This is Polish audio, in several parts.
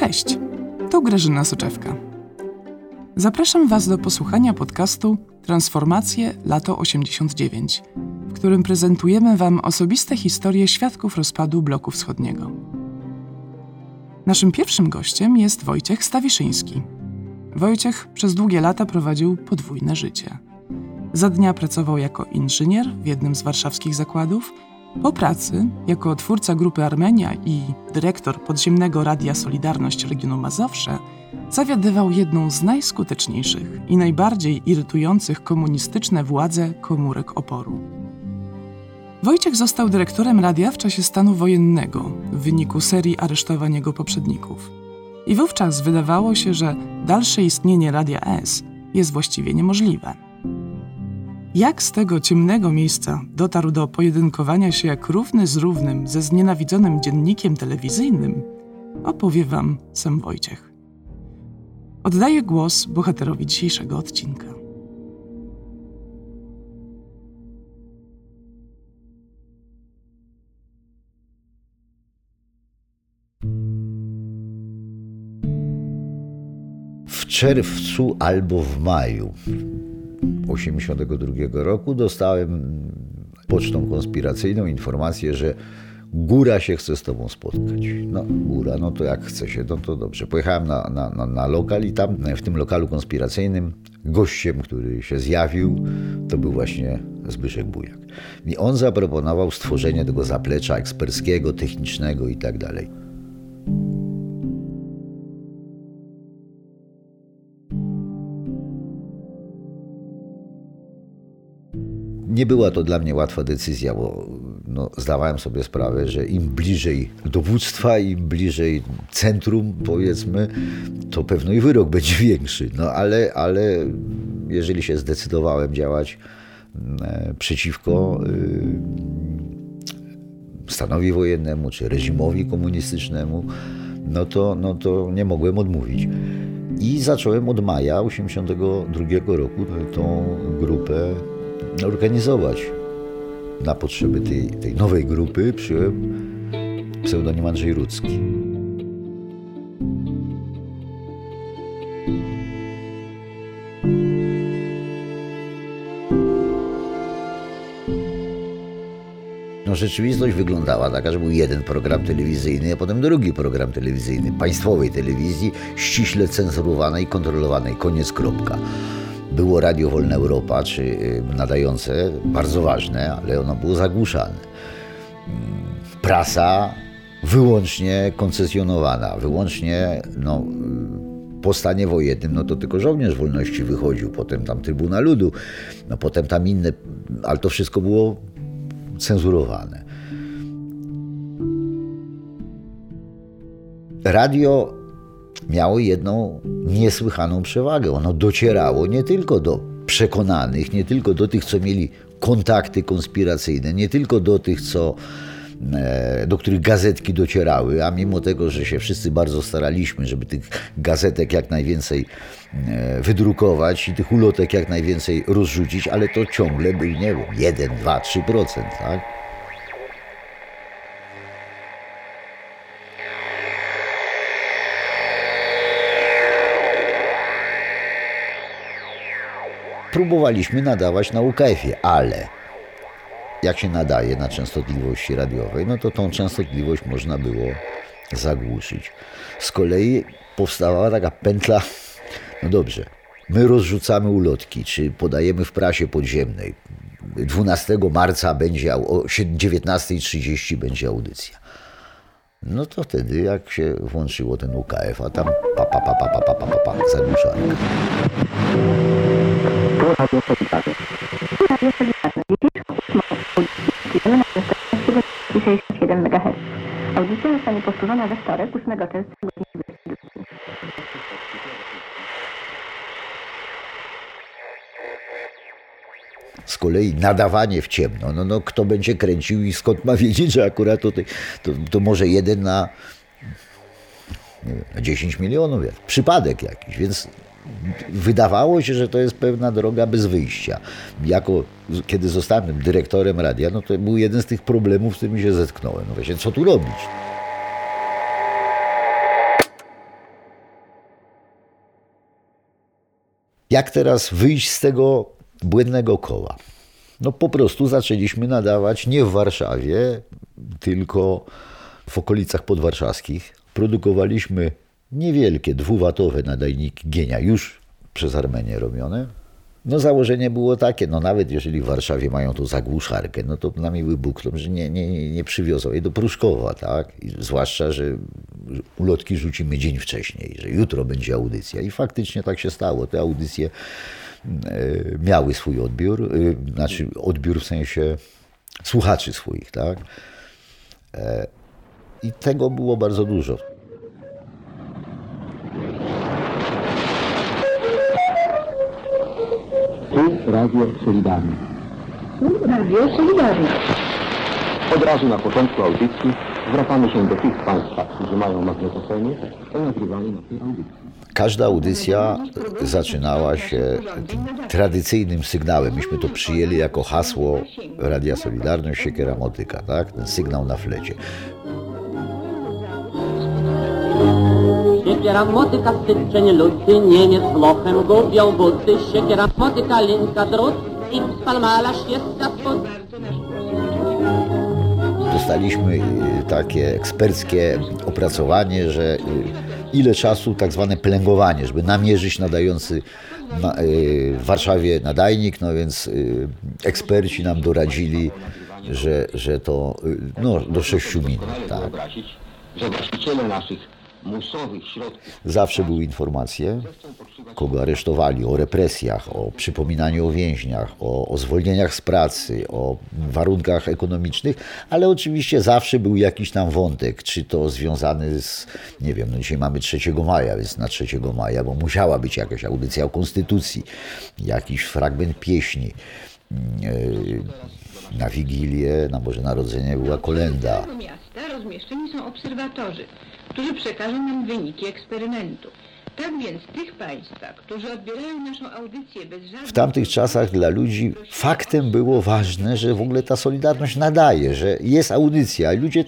Cześć, to Grażyna Soczewka. Zapraszam Was do posłuchania podcastu Transformacje Lato 89, w którym prezentujemy Wam osobiste historie świadków rozpadu bloku wschodniego. Naszym pierwszym gościem jest Wojciech Stawiszyński. Wojciech przez długie lata prowadził podwójne życie. Za dnia pracował jako inżynier w jednym z warszawskich zakładów – po pracy, jako twórca grupy Armenia i dyrektor podziemnego Radia Solidarność regionu Mazowsze, zawiadywał jedną z najskuteczniejszych i najbardziej irytujących komunistyczne władze komórek oporu. Wojciech został dyrektorem radia w czasie stanu wojennego w wyniku serii aresztowań jego poprzedników. I wówczas wydawało się, że dalsze istnienie Radia S jest właściwie niemożliwe. Jak z tego ciemnego miejsca dotarł do pojedynkowania się jak równy z równym ze znienawidzonym dziennikiem telewizyjnym, opowie Wam sam Wojciech. Oddaję głos bohaterowi dzisiejszego odcinka. W czerwcu albo w maju 1982 roku dostałem pocztą konspiracyjną informację, że góra się chce z tobą spotkać. No, góra, no to jak chce się, no to dobrze. Pojechałem na, na, na, na lokal i tam w tym lokalu konspiracyjnym gościem, który się zjawił, to był właśnie Zbyszek Bujak. I on zaproponował stworzenie tego zaplecza eksperckiego, technicznego i tak dalej. Nie była to dla mnie łatwa decyzja, bo no, zdawałem sobie sprawę, że im bliżej dowództwa, im bliżej centrum, powiedzmy, to pewno i wyrok będzie większy. No ale, ale jeżeli się zdecydowałem działać e, przeciwko e, stanowi wojennemu czy reżimowi komunistycznemu, no to, no to nie mogłem odmówić. I zacząłem od maja 1982 roku tą grupę organizować. Na potrzeby tej, tej nowej grupy przyjąłem pseudonim Andrzej Rudzki. No, rzeczywistość wyglądała taka, że był jeden program telewizyjny, a potem drugi program telewizyjny państwowej telewizji, ściśle cenzurowanej, kontrolowanej. Koniec, kropka. Było Radio Wolna Europa, czy y, nadające, bardzo ważne, ale ono było zagłuszane. Mm, prasa wyłącznie koncesjonowana, wyłącznie no, y, po stanie wojennym, no to tylko żołnierz wolności wychodził, potem tam Trybuna Ludu, no potem tam inne, ale to wszystko było cenzurowane. Radio miało jedną niesłychaną przewagę. Ono docierało nie tylko do przekonanych, nie tylko do tych, co mieli kontakty konspiracyjne, nie tylko do tych, co, e, do których gazetki docierały, a mimo tego, że się wszyscy bardzo staraliśmy, żeby tych gazetek jak najwięcej e, wydrukować i tych ulotek jak najwięcej rozrzucić, ale to ciągle był, nie wiem, 1, 2, 3%, tak? Próbowaliśmy nadawać na UKF-ie, ale jak się nadaje na częstotliwości radiowej, no to tą częstotliwość można było zagłuszyć. Z kolei powstawała taka pętla, no dobrze, my rozrzucamy ulotki, czy podajemy w prasie podziemnej. 12 marca będzie, o 19.30 będzie audycja. No to wtedy, jak się włączyło ten UKF, a tam pa, pa, pa, pa, pa, pa, pa, pa, pa zagłuszarka. Radio Solidarne. Radio Solidarne. Dzisiejszą na częstotliwości 67 MHz. Audycja zostanie powtórzona we wtorek 8 czerwca kolei nadawanie w ciemno, no, no kto będzie kręcił i skąd ma wiedzieć, że akurat tutaj, to, to może jeden na, wiem, na 10 milionów, jak, przypadek jakiś, więc wydawało się, że to jest pewna droga bez wyjścia. Jako, kiedy zostałem dyrektorem radia, no to był jeden z tych problemów, z którymi się zetknąłem. No właśnie, co tu robić? Jak teraz wyjść z tego błędnego koła? No po prostu zaczęliśmy nadawać nie w Warszawie, tylko w okolicach podwarszawskich. Produkowaliśmy niewielkie, dwuwatowe nadajniki Gienia, już przez Armenię robione. No założenie było takie, no nawet jeżeli w Warszawie mają tu zagłuszarkę, no to na miły Bóg, to, że nie, nie, nie przywiozą jej do Pruszkowa, tak? I zwłaszcza, że ulotki rzucimy dzień wcześniej, że jutro będzie audycja. I faktycznie tak się stało. Te audycje miały swój odbiór, e, znaczy odbiór w sensie słuchaczy swoich, tak? E, I tego było bardzo dużo. Tu Radio Solidarne. Tu Radio Solidarne. Od razu na początku audycji zwracamy się do tych z Państwa, którzy mają magnetofony o nagrywanie naszej audycji. Każda audycja zaczynała się tym tradycyjnym sygnałem. Myśmy to przyjęli jako hasło Radia Solidarność Siekiera Motyka, tak? Ten sygnał na flecie. Siekiera motyka styczeń luty, Niemiec Włochem gubią buty. Siekiera motyka linka drut i spalmala świeska spod. Dostaliśmy y, takie eksperckie opracowanie, że y, ile czasu tak zwane plęgowanie, żeby namierzyć nadający na, y, w Warszawie nadajnik, no więc eksperci nam doradzili, że, że to no, do 6 minut. Tak. Naszych Zawsze były informacje, kogo aresztowali, o represjach, o przypominaniu o więźniach, o, o zwolnieniach z pracy, o warunkach ekonomicznych, ale oczywiście zawsze był jakiś tam wątek, czy to związany z, nie wiem, no dzisiaj mamy 3 maja, więc na 3 maja, bo musiała być jakaś audycja o konstytucji, jakiś fragment pieśni. Yy, Na Wigilię, na Boże Narodzenie była kolenda. Do miasta rozmieszczeni są obserwatorzy, którzy przekażą nam wyniki eksperymentu. Tak więc tych Państwa, którzy odbierają naszą audycję bez żadnych... W tamtych czasach dla ludzi faktem było ważne, że w ogóle ta Solidarność nadaje, że jest audycja, a ludzie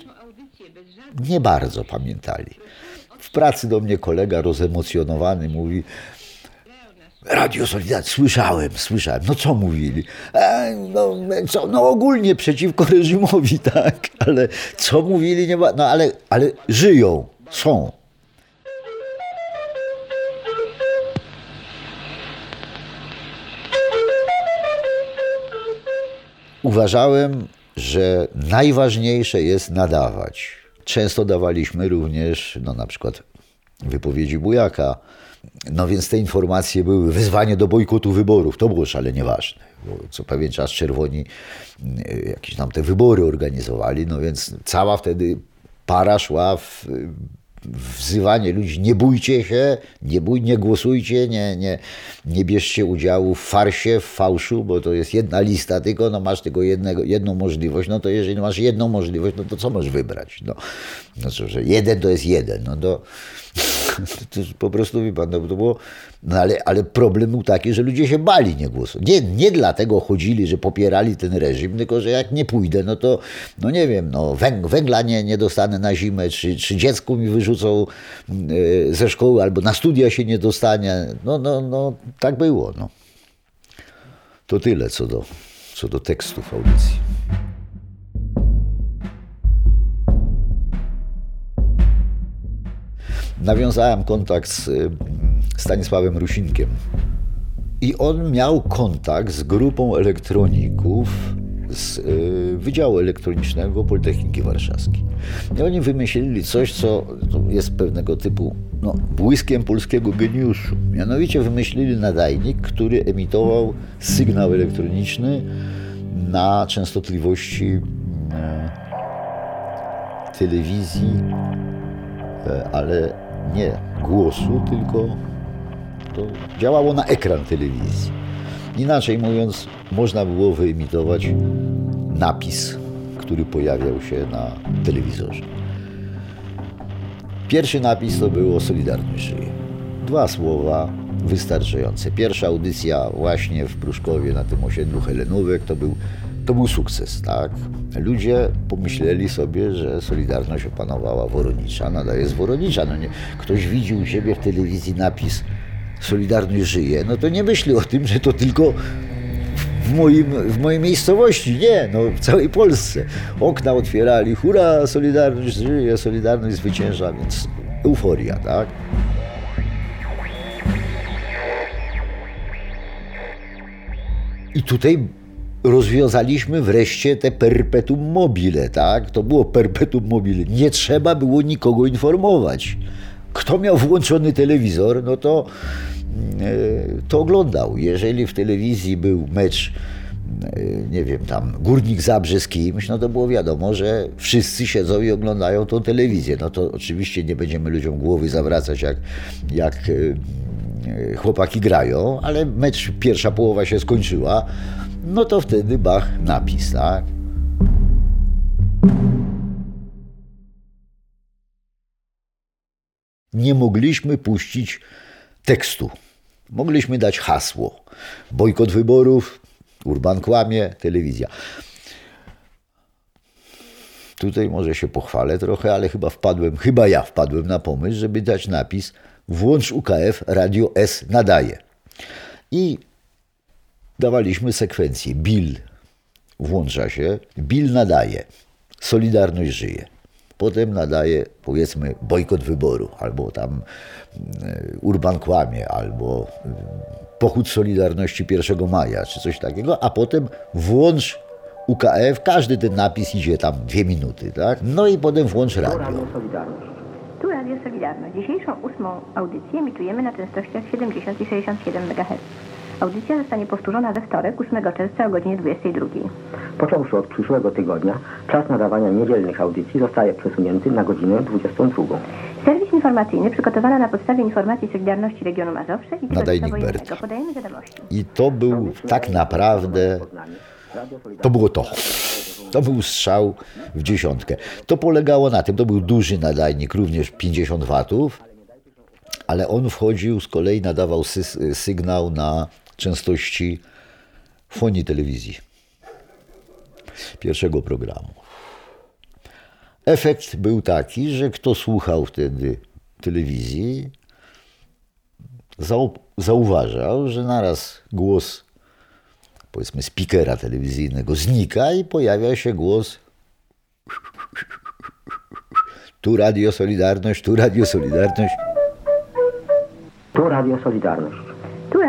nie bardzo pamiętali. W pracy do mnie kolega rozemocjonowany mówi, Radio Solidarność, słyszałem, słyszałem. No co mówili? E, no, co, no ogólnie przeciwko reżimowi, tak, ale co mówili, nie ma, no ale, ale żyją, są. Uważałem, że najważniejsze jest nadawać. Często dawaliśmy również, no na przykład wypowiedzi Bujaka, no więc te informacje były wezwanie do bojkotu wyborów. To było szalenie ważne, bo co pewien czas czerwoni y, jakieś tam te wybory organizowali, no więc cała wtedy para szła w wzywanie ludzi, nie bójcie się, nie, bój, nie głosujcie, nie, nie, nie bierzcie udziału w farsie, w fałszu, bo to jest jedna lista tylko, no masz tylko jednego, jedną możliwość, no to jeżeli masz jedną możliwość, no to co możesz wybrać? No, no co, że jeden to jest jeden, no to, to po prostu, wie pan, no, to było, no ale, ale problem był taki, że ludzie się bali nie głosować. Nie, nie dlatego chodzili, że popierali ten reżim, tylko że jak nie pójdę, no to, no nie wiem, no węg, węgla nie, nie dostanę na zimę, czy, czy dziecku mi wyrzucą y, ze szkoły, albo na studia się nie dostanie. No, no, no, tak było, no. To tyle co do, co do tekstów audycji. Nawiązałem kontakt z y, Stanisławem Rusinkiem. I on miał kontakt z grupą elektroników z y, Wydziału Elektronicznego Politechniki Warszawskiej. I oni wymyślili coś, co jest pewnego typu no, błyskiem polskiego geniuszu. Mianowicie wymyślili nadajnik, który emitował sygnał elektroniczny na częstotliwości y, telewizji, y, ale nie głosu, tylko to działało na ekran telewizji. Inaczej mówiąc, można było wyemitować napis, który pojawiał się na telewizorze. Pierwszy napis to było Solidarność żyje. Dwa słowa wystarczające. Pierwsza audycja właśnie w Pruszkowie na tym osiedlu Helenówek to był, to był sukces, tak? Ludzie pomyśleli sobie, że Solidarność opanowała Woronicza, nadaje z Woronicza. No nie, ktoś widzi u siebie w telewizji napis Solidarność żyje, no to nie myśli o tym, że to tylko w, moim, w mojej miejscowości. Nie, no w całej Polsce. Okna otwierali, hura, Solidarność żyje, Solidarność zwycięża, więc euforia, tak? I tutaj rozwiązaliśmy wreszcie te perpetuum mobile, tak? To było perpetuum mobile. Nie trzeba było nikogo informować. Kto miał włączony telewizor, no to, e, to oglądał. Jeżeli w telewizji był mecz, e, nie wiem, tam Górnik Zabrze z kimś, no to było wiadomo, że wszyscy siedzą i oglądają tą telewizję. No to oczywiście nie będziemy ludziom głowy zawracać, jak, jak e, chłopaki grają, ale mecz, pierwsza połowa się skończyła, no to wtedy Bach napis, tak? Nie mogliśmy puścić tekstu. Mogliśmy dać hasło. Bojkot wyborów, Urban kłamie, telewizja. Tutaj może się pochwalę trochę, ale chyba wpadłem, chyba ja wpadłem na pomysł, żeby dać napis włącz UKF, Radio S nadaje. I dawaliśmy sekwencję. Bill włącza się, Bill nadaje, Solidarność żyje. Potem nadaje, powiedzmy, bojkot wyboru, albo tam e, Urban kłamie, albo e, pochód Solidarności 1 maja, czy coś takiego, a potem włącz UKF, każdy ten napis idzie tam dwie minuty, tak? No i potem włącz radio. Tu Radio Solidarność. Dzisiejszą ósmą audycję emitujemy na częstościach 70 i 67 MHz. Audycja zostanie powtórzona we wtorek, 8 czerwca o godzinie 22. Począwszy od przyszłego tygodnia, czas nadawania niedzielnych audycji zostaje przesunięty na godzinę 22. Serwis informacyjny przygotowano na podstawie informacji Solidarności Regionu Mazowsze i Nadajnik Berta. Wojennego. Podajemy wiadomości. I to był tak naprawdę, to było to. To był strzał w dziesiątkę. To polegało na tym, to był duży nadajnik, również 50 watów, ale on wchodził, z kolei nadawał sys- sygnał na częstości fonii telewizji. Pierwszego programu. Efekt był taki, że kto słuchał wtedy telewizji, zau- zauważał, że naraz głos powiedzmy speakera telewizyjnego znika i pojawia się głos tu Radio Solidarność, tu Radio Solidarność. Tu Radio Solidarność.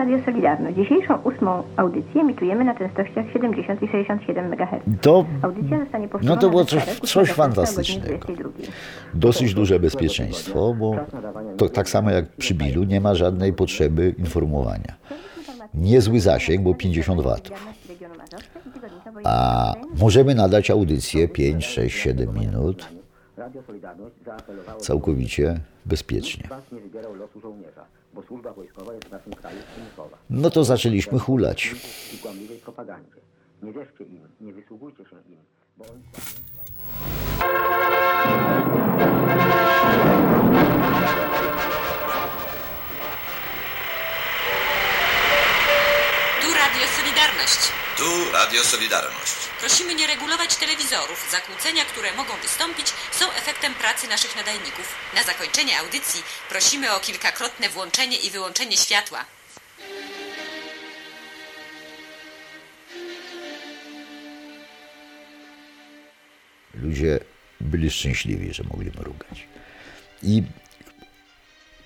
Radio Solidarność. Dzisiejszą ósmą audycję emitujemy na częstościach 70 i 67 MHz. To Audycja zostanie powtórzona No to było coś- wtorek, 8 coś fantastycznego. godzinie 22. dosyć duże bezpieczeństwo, bo to tak samo jak przy Bilu nie ma żadnej potrzeby informowania. Niezły zasięg, bo 50 watów. A możemy nadać audycję 5, 6, 7 minut całkowicie bezpiecznie. Bo służba wojskowa jest w naszym kraju przymusowa. No to zaczęliśmy hulać. I kłamliwej propagandzie. Nie wierzcie im, nie wysługujcie się im, bo oni Tu Radio Solidarność. Tu Radio Solidarność. Prosimy nie regulować telewizorów. Zakłócenia, które mogą wystąpić, są efektem pracy naszych nadajników. Na zakończenie audycji prosimy o kilkakrotne włączenie i wyłączenie światła. Ludzie byli szczęśliwi, że mogli mrugać. I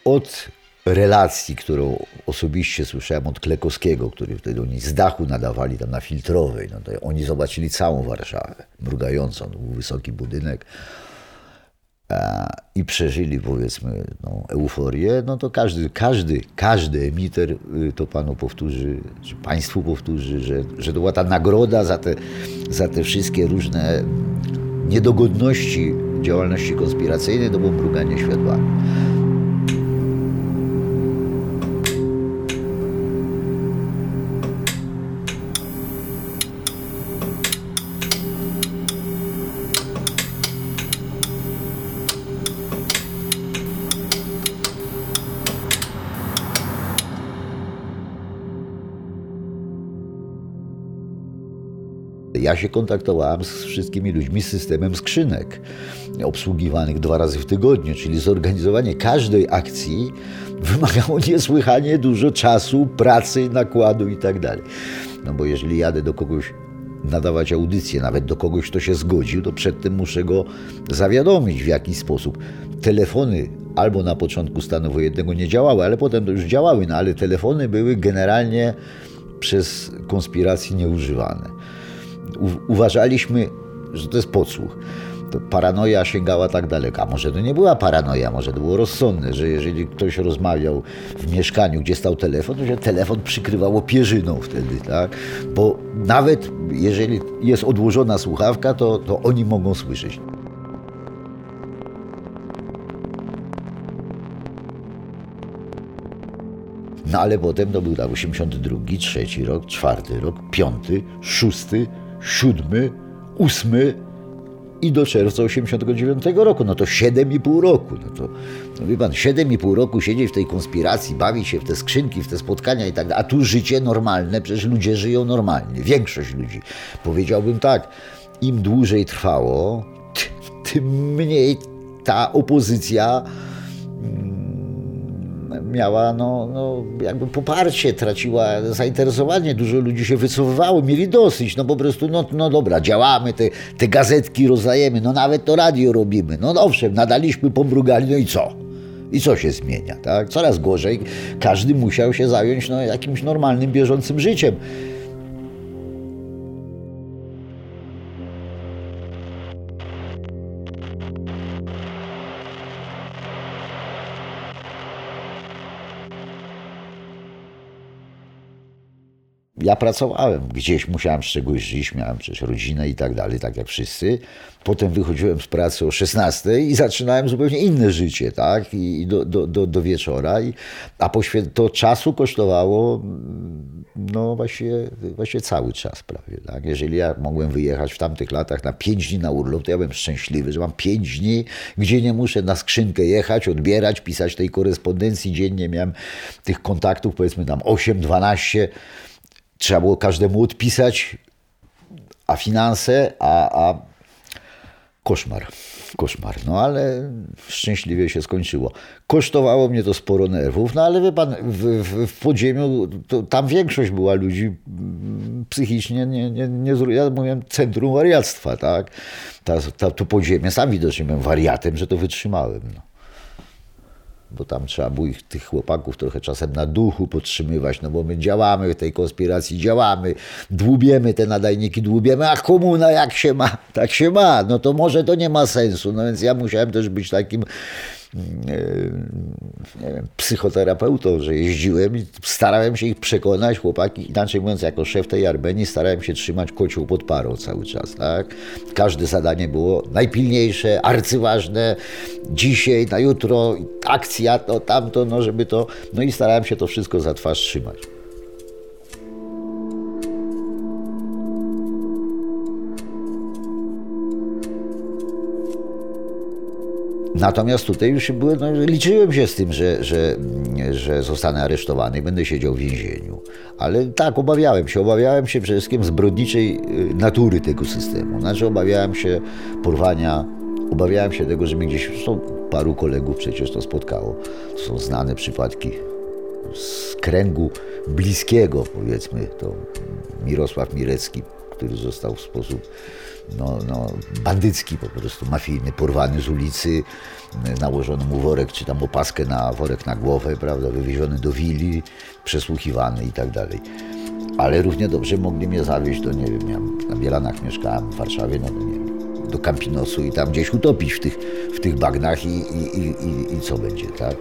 od relacji, którą osobiście słyszałem od Klekowskiego, który wtedy oni z dachu nadawali tam na Filtrowej, no to oni zobaczyli całą Warszawę, mrugającą, był wysoki budynek a, i przeżyli powiedzmy no, euforię, no to każdy, każdy, każdy emiter y, to panu powtórzy, czy państwu powtórzy, że, że to była ta nagroda za te, za te wszystkie różne niedogodności działalności konspiracyjnej, to było mruganie światłami. Ja się kontaktowałem z wszystkimi ludźmi z systemem skrzynek obsługiwanych dwa razy w tygodniu, czyli zorganizowanie każdej akcji wymagało niesłychanie dużo czasu, pracy, nakładu i tak. No bo jeżeli jadę do kogoś nadawać audycję, nawet do kogoś, kto się zgodził, to przedtem muszę go zawiadomić w jakiś sposób. Telefony albo na początku stanu wojennego nie działały, ale potem to już działały, no ale telefony były generalnie przez konspirację nieużywane. U- uważaliśmy, że to jest podsłuch. To paranoja sięgała tak daleko. A może to nie była paranoja, może to było rozsądne, że jeżeli ktoś rozmawiał w mieszkaniu, gdzie stał telefon, to się telefon przykrywało pierzyną wtedy, tak? Bo nawet jeżeli jest odłożona słuchawka, to, to oni mogą słyszeć. No ale potem to był tak 82, trzeci rok, czwarty rok, piąty, szósty, siódmy, ósmy i do czerwca 89 roku. No to 7,5 roku. No to, no wie pan, 7,5 roku siedzieć w tej konspiracji, bawić się w te skrzynki, w te spotkania i tak dalej. A tu życie normalne, przecież ludzie żyją normalnie. Większość ludzi. Powiedziałbym tak, im dłużej trwało, tym mniej ta opozycja miała no, no, jakby poparcie, traciła zainteresowanie, dużo ludzi się wycofywało, mieli dosyć, no po prostu, no, no dobra, działamy, te, te gazetki rozdajemy, no nawet to radio robimy, no owszem, nadaliśmy, pomrugali, no i co? I co się zmienia, tak? Coraz gorzej, każdy musiał się zająć no, jakimś normalnym, bieżącym życiem. Ja pracowałem, gdzieś musiałem z czegoś żyć, miałem przecież rodzinę i tak dalej, tak jak wszyscy. Potem wychodziłem z pracy o 16 i zaczynałem zupełnie inne życie, tak? I do, do, do, do wieczora. I, a poświę- to czasu kosztowało no właśnie, właśnie cały czas prawie, tak? Jeżeli ja mogłem wyjechać w tamtych latach na 5 dni na urlop, to ja byłem szczęśliwy, że mam 5 dni, gdzie nie muszę na skrzynkę jechać, odbierać, pisać tej korespondencji dziennie. Miałem tych kontaktów powiedzmy tam 8, 12 trzeba było każdemu odpisać, a finanse, a, a koszmar. Koszmar, no ale szczęśliwie się skończyło. Kosztowało mnie to sporo nerwów, no ale wie pan, w, w, w podziemiu to, tam większość była ludzi mm, psychicznie nie, nie, nie ja mówiłem centrum wariactwa, tak? Ta, ta, to podziemie, sam widocznie byłem wariatem, że to wytrzymałem. No bo tam trzeba było ich, tych chłopaków trochę czasem na duchu podtrzymywać, no bo my działamy w tej konspiracji, działamy, dłubiemy te nadajniki, dłubiemy, a komuna jak się ma, tak się ma, no to może to nie ma sensu, no więc ja musiałem też być takim wiem, psychoterapeutą, że jeździłem i starałem się ich przekonać, chłopaki, inaczej mówiąc, jako szef tej Armenii starałem się trzymać kocioł pod parą cały czas, tak? Każde zadanie było najpilniejsze, arcyważne, dzisiaj, na jutro, akcja, to, tamto, no żeby to, no i starałem się to wszystko za twarz trzymać. Natomiast tutaj już byłem, no, liczyłem się z tym, że, że, że zostanę aresztowany i będę siedział w więzieniu. Ale tak, obawiałem się. Obawiałem się przede wszystkim zbrodniczej y, natury tego systemu. Znaczy, obawiałem się porwania, obawiałem się tego, że mnie gdzieś, zresztą paru kolegów przecież to spotkało. To są znane przypadki z kręgu bliskiego, powiedzmy, to Mirosław Mirecki, który został w sposób no, no, bandycki, po prostu mafijny, porwany z ulicy, nałożono mu worek czy tam opaskę na worek na głowę, prawda, wywieziony do willi, przesłuchiwany i tak dalej. Ale równie dobrze mogli mnie zawieźć do, nie wiem, ja na Bielanach mieszkałem w Warszawie, no to nie wiem, do Campinosu i tam gdzieś utopić w tych, w tych bagnach i, i, i, i, i co będzie, tak?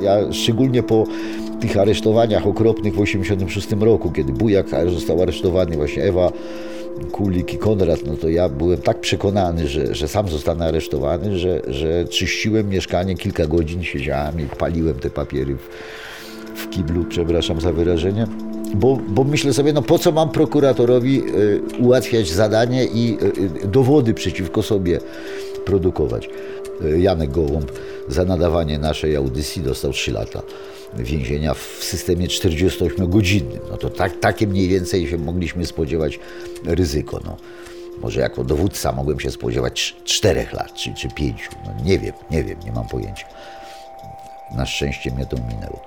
Ja szczególnie po tych aresztowaniach okropnych w 1986 roku, kiedy Bujak został aresztowany, właśnie Ewa Kulik i Konrad, no to ja byłem tak przekonany, że, że sam zostanę aresztowany, że, że czyściłem mieszkanie, kilka godzin siedziałem i paliłem te papiery w, w kiblu, przepraszam za wyrażenie. Bo, bo myślę sobie, no po co mam prokuratorowi y, ułatwiać zadanie i y, dowody przeciwko sobie produkować. Janek Gołąb za nadawanie naszej audycji dostał 3 lata więzienia w systemie 48-godzinnym. No to tak, takie mniej więcej się mogliśmy spodziewać ryzyko. No. Może jako dowódca mogłem się spodziewać czterech lat, czy, czy pięciu. No nie wiem, nie wiem, nie mam pojęcia. Na szczęście mnie to minęło.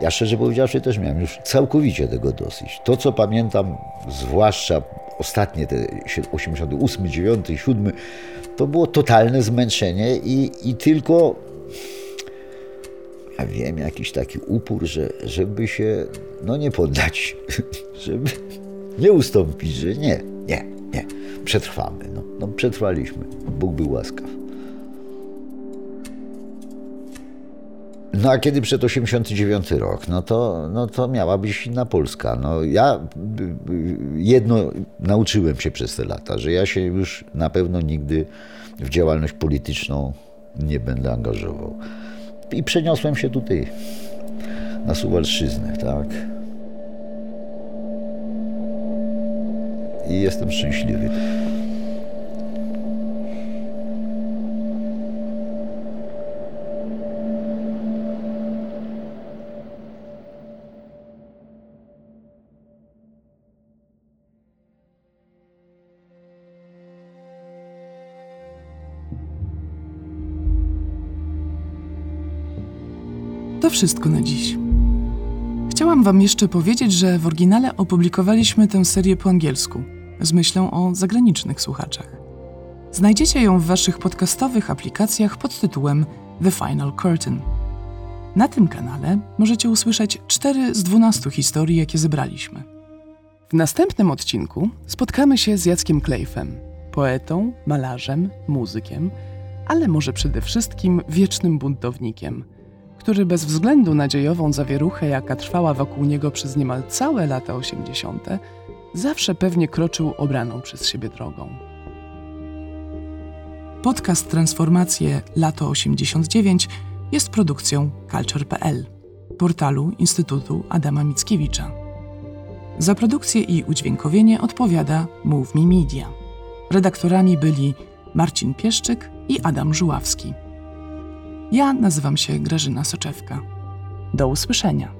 Ja szczerze powiedziawszy też miałem już całkowicie tego dosyć. To, co pamiętam, zwłaszcza ostatnie te 88, 9, 7, to było totalne zmęczenie i, i tylko ja wiem, jakiś taki upór, że, żeby się no nie poddać, żeby nie ustąpić, że nie, nie, nie, przetrwamy. No, no przetrwaliśmy. Bóg był łaskaw. No a kiedy przed 89 rok, no to, no to miała być inna Polska. No ja jedno nauczyłem się przez te lata, że ja się już na pewno nigdy w działalność polityczną nie będę angażował. I przeniosłem się tutaj, na Suwalszczyznę, tak. I jestem szczęśliwy. To wszystko na dziś. Chciałam Wam jeszcze powiedzieć, że w oryginale opublikowaliśmy tę serię po angielsku, z myślą o zagranicznych słuchaczach. Znajdziecie ją w Waszych podcastowych aplikacjach pod tytułem The Final Curtain. Na tym kanale możecie usłyszeć 4 z 12 historii, jakie zebraliśmy. W następnym odcinku spotkamy się z Jackiem Klejfem, poetą, malarzem, muzykiem, ale może przede wszystkim wiecznym buntownikiem – który bez względu na dziejową zawieruchę, jaka trwała wokół niego przez niemal całe lata 80., zawsze pewnie kroczył obraną przez siebie drogą. Podcast Transformacje Lato 89 jest produkcją Culture.pl, portalu Instytutu Adama Mickiewicza. Za produkcję i udźwiękowienie odpowiada Move Me Media. Redaktorami byli Marcin Pieszczyk i Adam Żuławski. Ja nazywam się Grażyna Soczewka. Do usłyszenia.